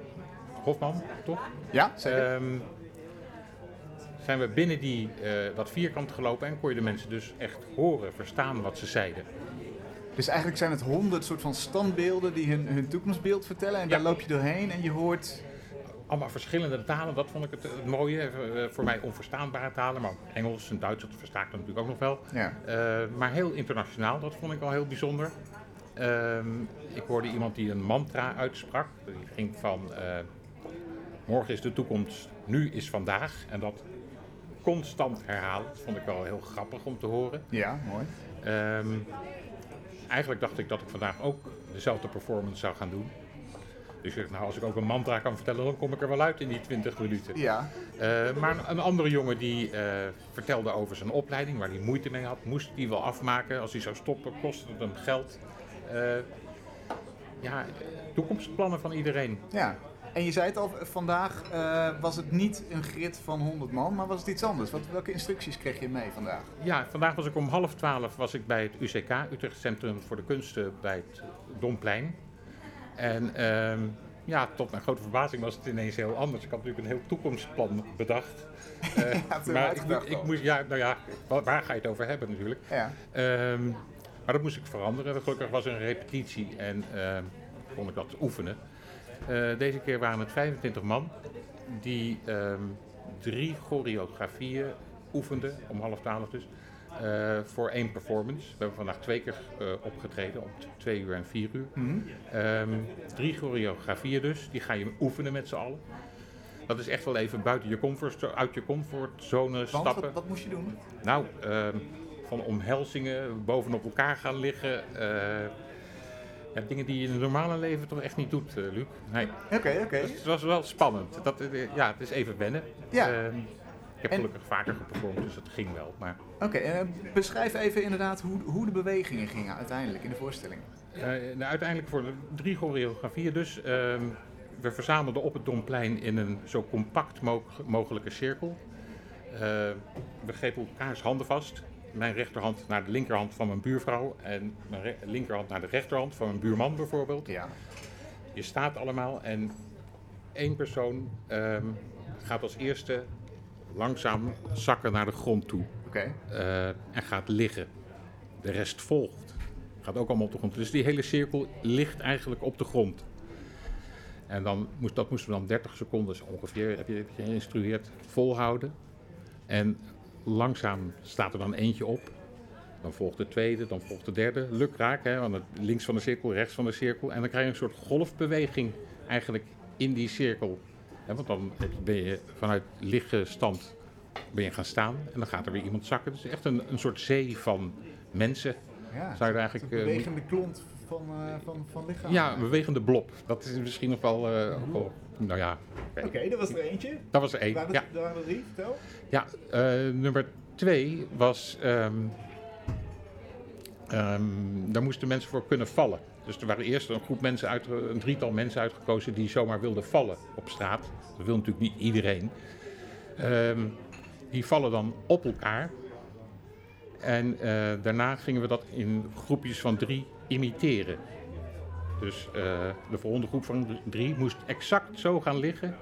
Hofman, toch? Ja, zeker. Ehm, zijn we binnen die, dat vierkant gelopen en kon je de mensen dus echt horen, verstaan wat ze zeiden. Dus eigenlijk zijn het honderd soort van standbeelden die hun, hun toekomstbeeld vertellen. En Ja. daar loop je doorheen en je hoort... Allemaal verschillende talen, dat vond ik het, het mooie. Eh, voor mij onverstaanbare talen, maar Engels en Duits, dat versta ik natuurlijk ook nog wel. Ja. Eh, maar heel internationaal, dat vond ik al heel bijzonder. Ehm, ik hoorde iemand die een mantra uitsprak. Die ging van eh, morgen is de toekomst, nu is vandaag. En dat constant herhalen. Dat vond ik wel heel grappig om te horen. Ja, mooi. Ehm, eigenlijk dacht ik dat ik vandaag ook dezelfde performance zou gaan doen. Dus nou, als ik ook een mantra kan vertellen, dan kom ik er wel uit in die 20 minuten. Ja, Eh, maar een, andere jongen die eh, vertelde over zijn opleiding, waar hij moeite mee had, moest die wel afmaken. Als hij zou stoppen, kostte het hem geld. Eh, ja, toekomstplannen van iedereen. ja. En je zei het al, vandaag was het niet een grid van 100 man, maar was het iets anders. Wat, welke instructies kreeg je mee vandaag? Ja, vandaag was ik om half twaalf was ik bij het UCK, Utrecht Centrum voor de Kunsten, bij het Domplein. En ehm, ja, tot mijn grote verbazing was het ineens heel anders. Ik had natuurlijk een heel toekomstplan bedacht. Hem maar ik, moet- ik moest, ja, nou ja, wa- waar ga je het over hebben natuurlijk. Ja, Ehm, maar dat moest ik veranderen. Gelukkig was er een repetitie en ehm, kon ik dat oefenen. Eh, deze keer waren het 25 man die drie choreografieën oefenden, om half twaalf dus, eh, voor één performance. We hebben vandaag twee keer eh, opgetreden, om twee uur en vier uur. Mhm. Ehm, drie choreografieën dus, die ga je oefenen met z'n allen. Dat is echt wel even buiten je comfort, uit je comfortzone want stappen. wat, wat moest je doen? Nou, ehm, van omhelzingen, bovenop elkaar gaan liggen. eh, ja, dingen die je in het normale leven toch echt niet doet, Luc. Nee, Oké, oké. dus het was wel spannend. Dat, ja, het is even wennen. Ja. Ehm, heb En- gelukkig vaker geperformed, dus dat ging wel. Maar Oké, eh, beschrijf even inderdaad hoe, hoe de bewegingen gingen uiteindelijk in de voorstelling. eh, nou, uiteindelijk voor de drie choreografieën dus. ehm, we verzamelden op het Domplein in een zo compact mo- mogelijke cirkel. Eh, we grepen elkaars handen vast. Mijn rechterhand naar de linkerhand van mijn buurvrouw en mijn linkerhand naar de rechterhand van mijn buurman bijvoorbeeld. Ja. Je staat allemaal en één persoon ehm, gaat als eerste langzaam zakken naar de grond toe eh, en gaat liggen. De rest volgt. Gaat ook allemaal op de grond. Dus die hele cirkel ligt eigenlijk op de grond. En dan moest, dat moesten we dan 30 seconden ongeveer, heb je geïnstrueerd, volhouden. En langzaam staat er dan eentje op. Dan volgt de tweede, dan volgt de derde. Lukraak, hè, want het links van de cirkel, rechts van de cirkel. En dan krijg je een soort golfbeweging eigenlijk in die cirkel. Want dan ben je vanuit liggend ben je gaan staan en dan gaat er weer iemand zakken. Dus echt een, een soort zee van mensen. Ja, Zou je eigenlijk, Een eh, bewegende klont van, eh, van, van lichaam. Ja, een bewegende blob. Dat is misschien nog wel, eh, ook wel nou ja, oké. Dat was er eentje. dat was er één. Ja, er, waren er drie? Vertel. ja nummer twee was, ehm, daar moesten mensen voor kunnen vallen. Dus er waren eerst een groep mensen, uit, een drietal mensen uitgekozen die zomaar wilden vallen op straat. Dat wil natuurlijk niet iedereen. Ehm, die vallen dan op elkaar. En eh, daarna gingen we dat in groepjes van drie imiteren. Dus eh, de volgende groep van drie moest exact zo gaan liggen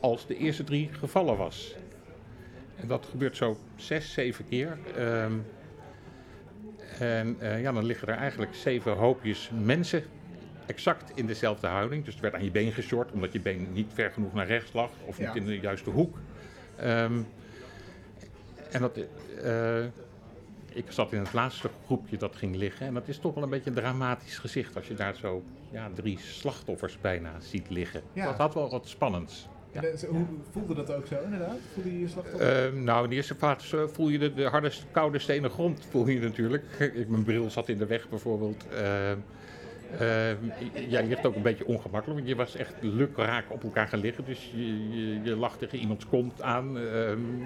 als de eerste drie gevallen was. En dat gebeurt zo zes, zeven keer. Ehm, en eh, ja, dan liggen er eigenlijk zeven hoopjes mensen exact in dezelfde houding. Dus het werd aan je been geshort, omdat je been niet ver genoeg naar rechts lag of Ja. niet in de juiste hoek. Ehm, en dat, eh, ik zat in het laatste groepje dat ging liggen. En dat is toch wel een beetje een dramatisch gezicht als je daar zo ja, drie slachtoffers bijna ziet liggen. Ja. Dat had wel wat spannends. Ja. Eh, Hoe voelde dat ook zo inderdaad? Voelde je je slachtoffer? Ehm, nou, in de eerste plaats eh, voel je de, de harde, koude stenen grond voel je natuurlijk. Ik, mijn bril zat in de weg bijvoorbeeld. Ja, je ligt ook een beetje ongemakkelijk, want je was echt lukraak op elkaar gaan liggen. Dus je, je, je lag tegen iemands kont aan.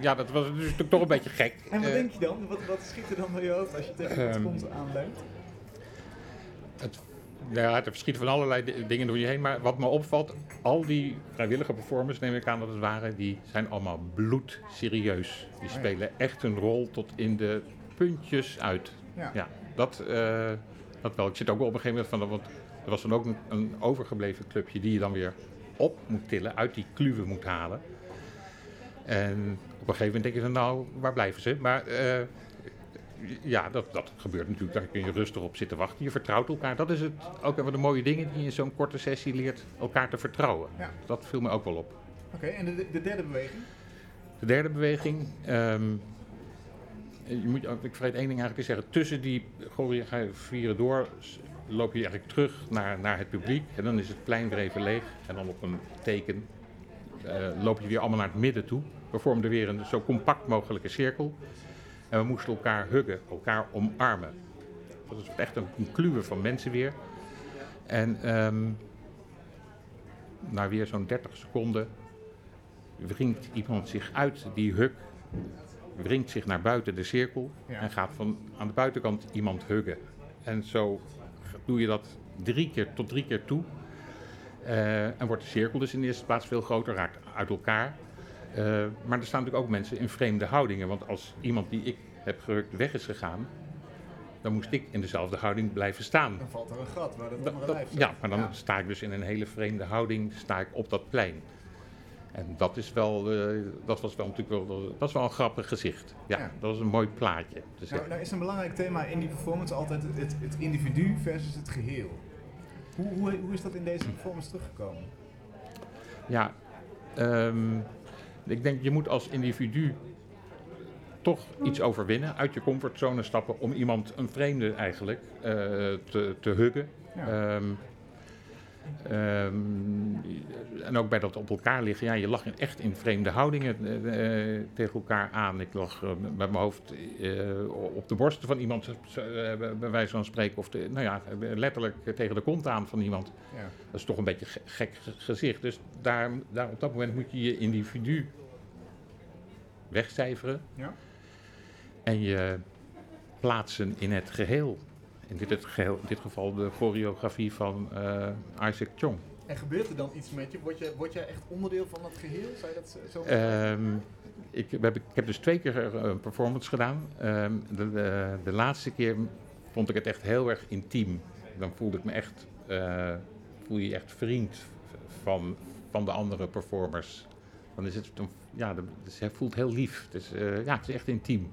Ja, dat was dus natuurlijk toch een beetje gek. en wat Eh, denk je dan? Wat, wat schiet er dan door je hoofd als je tegen Ehm, kont? Het, nou ja, er verschieten van allerlei di- dingen door je heen. Maar wat me opvalt, al die vrijwillige performers, neem ik aan dat het waren, die zijn allemaal bloedserieus. Die Oh spelen echt hun rol tot in de puntjes uit. Ja. Ja, dat, eh, dat wel. Ik zit ook wel op een gegeven moment van, want er was dan ook een, een overgebleven clubje die je dan weer op moet tillen, uit die kluwen moet halen. En op een gegeven moment denk je van nou, waar blijven ze? Maar eh, ja, dat, dat gebeurt natuurlijk. Daar kun je rustig op zitten wachten. Je vertrouwt elkaar. Dat is het, ook een van de mooie dingen die je in zo'n korte sessie leert. Elkaar te vertrouwen. Ja. Dat viel me ook wel op. Oké, en de, de derde beweging? De derde beweging. ehm, je moet, ik vergeet één ding eigenlijk te zeggen. Tussen die choreografieën door loop je eigenlijk terug naar, naar het publiek. En dan is het plein weer even leeg. En dan op een teken eh, loop je weer allemaal naar het midden toe. We vormden weer een zo compact mogelijke cirkel. En we moesten elkaar huggen, elkaar omarmen. Dat is echt een, een kluwe van mensen weer. En ehm, na weer zo'n 30 seconden wringt iemand zich uit die huk, wringt zich naar buiten de cirkel Ja. en gaat van aan de buitenkant iemand huggen. En zo doe je dat drie keer tot drie keer toe. Eh, en wordt de cirkel dus in de eerste plaats veel groter, raakt uit elkaar. Eh, maar er staan natuurlijk ook mensen in vreemde houdingen. Want als iemand die ik heb gehukt weg is gegaan, dan moest ik in dezelfde houding blijven staan. Dan valt er een gat waar dat andere lijf staat. ja, maar dan sta ik dus in een hele vreemde houding sta ik op dat plein. En dat is wel, eh, dat was wel natuurlijk wel, dat is wel een grappig gezicht. Ja, Ja. dat is een mooi plaatje. te Nou, nou is een belangrijk thema in die performance altijd het, het individu versus het geheel. Hoe, hoe, hoe is dat in deze performance teruggekomen? Ja, ehm, ik denk je moet als individu toch iets overwinnen, uit je comfortzone stappen om iemand, een vreemde eigenlijk, eh, te, te huggen. Ja. Ehm, ehm, en ook bij dat op elkaar liggen, ja, je lag echt in vreemde houdingen eh, eh, tegen elkaar aan. Ik lag eh, met mijn hoofd op de borsten van iemand, bij wijze van spreken, of de, nou ja, letterlijk tegen de kont aan van iemand. Ja. Dat is toch een beetje ge- gek ge- gezicht. Dus daar, daar, op dat moment moet je je individu wegcijferen Ja. en je plaatsen in het geheel. In dit, het geheel, in dit geval de choreografie van eh, Isaac Chong. En gebeurt er dan iets met je? Word, je? word jij echt onderdeel van dat geheel? Zou je dat zo- Ehm, ik, hebben- ik heb dus twee keer eh, een performance gedaan. Ehm, de, de, de laatste keer vond ik het echt heel erg intiem. Dan voelde ik me echt, eh, voel je je echt vriend van, van de andere performers. Dan is het, dan, ja, dus het voelt heel lief. Het is, eh, ja, het is echt intiem.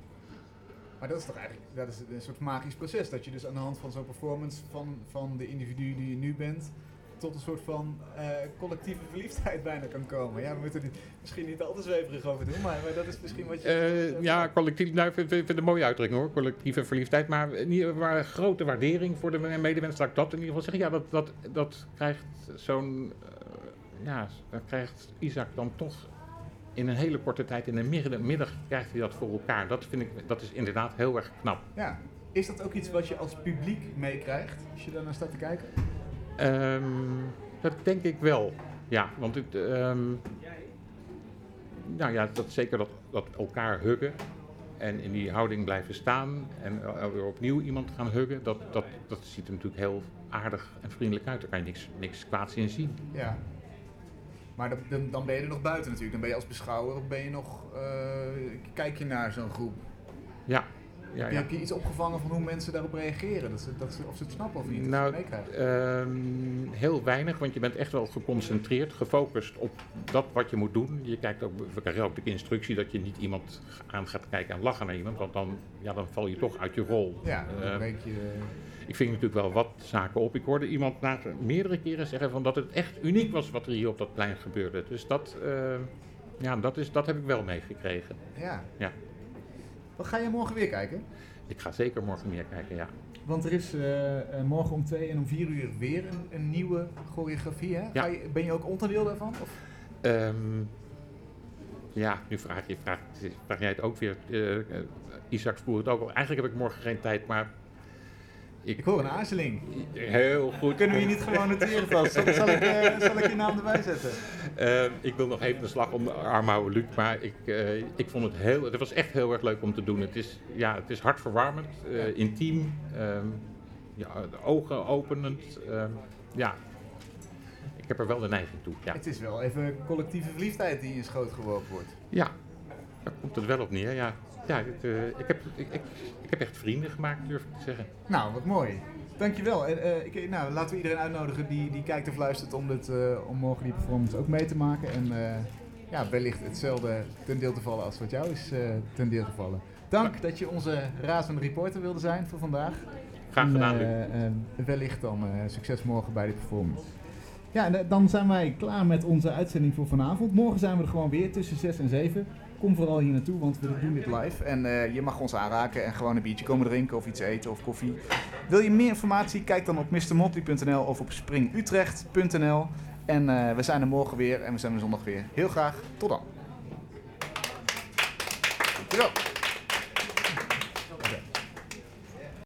Maar dat is toch eigenlijk dat is een soort magisch proces. Dat je dus aan de hand van zo'n performance van, van de individu die je nu bent, tot een soort van eh, collectieve verliefdheid bijna kan komen. Ja, we moeten er misschien niet al te zweverig over doen, maar, dat is misschien wat je... Eh, ja, collectief, nou, ik vind, vind het een mooie uitdrukking hoor, collectieve verliefdheid. Maar, maar grote waardering voor de medewens, laat ik dat in ieder geval zeggen. Ja, dat, dat, dat krijgt zo'n, eh, ja, dat krijgt Isaac dan toch in een hele korte tijd, in een middag, krijgt hij dat voor elkaar. Dat vind ik, dat is inderdaad heel erg knap. Ja. Is dat ook iets wat je als publiek meekrijgt, als je daar naar staat te kijken? Ehm, dat denk ik wel. Ja, want het, ehm, nou ja, dat zeker dat, dat elkaar huggen en in die houding blijven staan en weer opnieuw iemand gaan huggen, dat, dat, dat ziet er natuurlijk heel aardig en vriendelijk uit. Daar kan je niks, niks kwaads in zien. Ja. Maar dan- dan, dan ben je er nog buiten natuurlijk. Dan ben je als beschouwer, of ben je nog, eh, kijk je naar zo'n groep. Ja, ja, Heb je- ja. Heb je iets opgevangen van hoe mensen daarop reageren? Dat ze, dat ze, of ze het snappen of niet, Nou? Ehm, heel weinig, want je bent echt wel geconcentreerd, gefocust op dat wat je moet doen. Je kijkt ook, we krijgen ook de instructie dat je niet iemand aan gaat kijken en lachen naar iemand, want dan, ja, dan val je toch uit je rol. Ja, dan breek je... ik ving natuurlijk wel wat zaken op. Ik hoorde iemand na, meerdere keren zeggen van dat het echt uniek was wat er hier op dat plein gebeurde. Dus dat, eh, ja, dat, is, dat heb ik wel meegekregen. Ja. Ja. Wat ga je morgen weer kijken? Ik ga zeker morgen meer kijken, ja. Want er is eh, eh, morgen om twee en om vier uur weer een, een nieuwe choreografie. Hè? Ja. Je, ben je ook onderdeel daarvan? Of? Ehm, ja, nu vraag, je, vraag, vraag jij het ook weer. Eh, Isaac spoert het ook al. Eigenlijk heb ik morgen geen tijd, maar... Ik hoor een aarzeling. Heel goed. Kunnen we je niet gewoon noteren? Zal, zal, ik, eh, zal ik je naam erbij zetten? Eh, ik wil nog even de slag om de arm houden, Luc. Maar ik, eh, ik vond het heel... Het was echt heel erg leuk om te doen. Het is, ja, het is hartverwarmend, intiem, ehm, ja, de ogen openend. ehm, ja, ik heb er wel de neiging toe. Ja, Het is wel even collectieve verliefdheid die in schoot geworpen wordt. ja daar komt het wel op neer. Ja, ja het, eh, ik, heb, ik, ik, ik heb echt vrienden gemaakt, durf ik te zeggen. Nou, wat mooi. Dankjewel. En, eh, ik, nou, laten we iedereen uitnodigen die, die kijkt of luistert om, dit, eh, om morgen die performance ook mee te maken. En eh, ja, wellicht hetzelfde ten deel te vallen als wat jou is ten deel gevallen. Dank dat je onze razende reporter wilde zijn voor vandaag. Graag gedaan, en, wellicht dan succes morgen bij de performance. Ja, en dan zijn wij klaar met onze uitzending voor vanavond. Morgen zijn we er gewoon weer tussen 6 en 7 kom vooral hier naartoe, want we doen dit live. En uh, je mag ons aanraken en gewoon een biertje komen drinken of iets eten of koffie. Wil je meer informatie? Kijk dan op mrmotley.nl of op springutrecht.nl. En uh, we zijn er morgen weer en we zijn er zondag weer. Heel graag. Tot dan.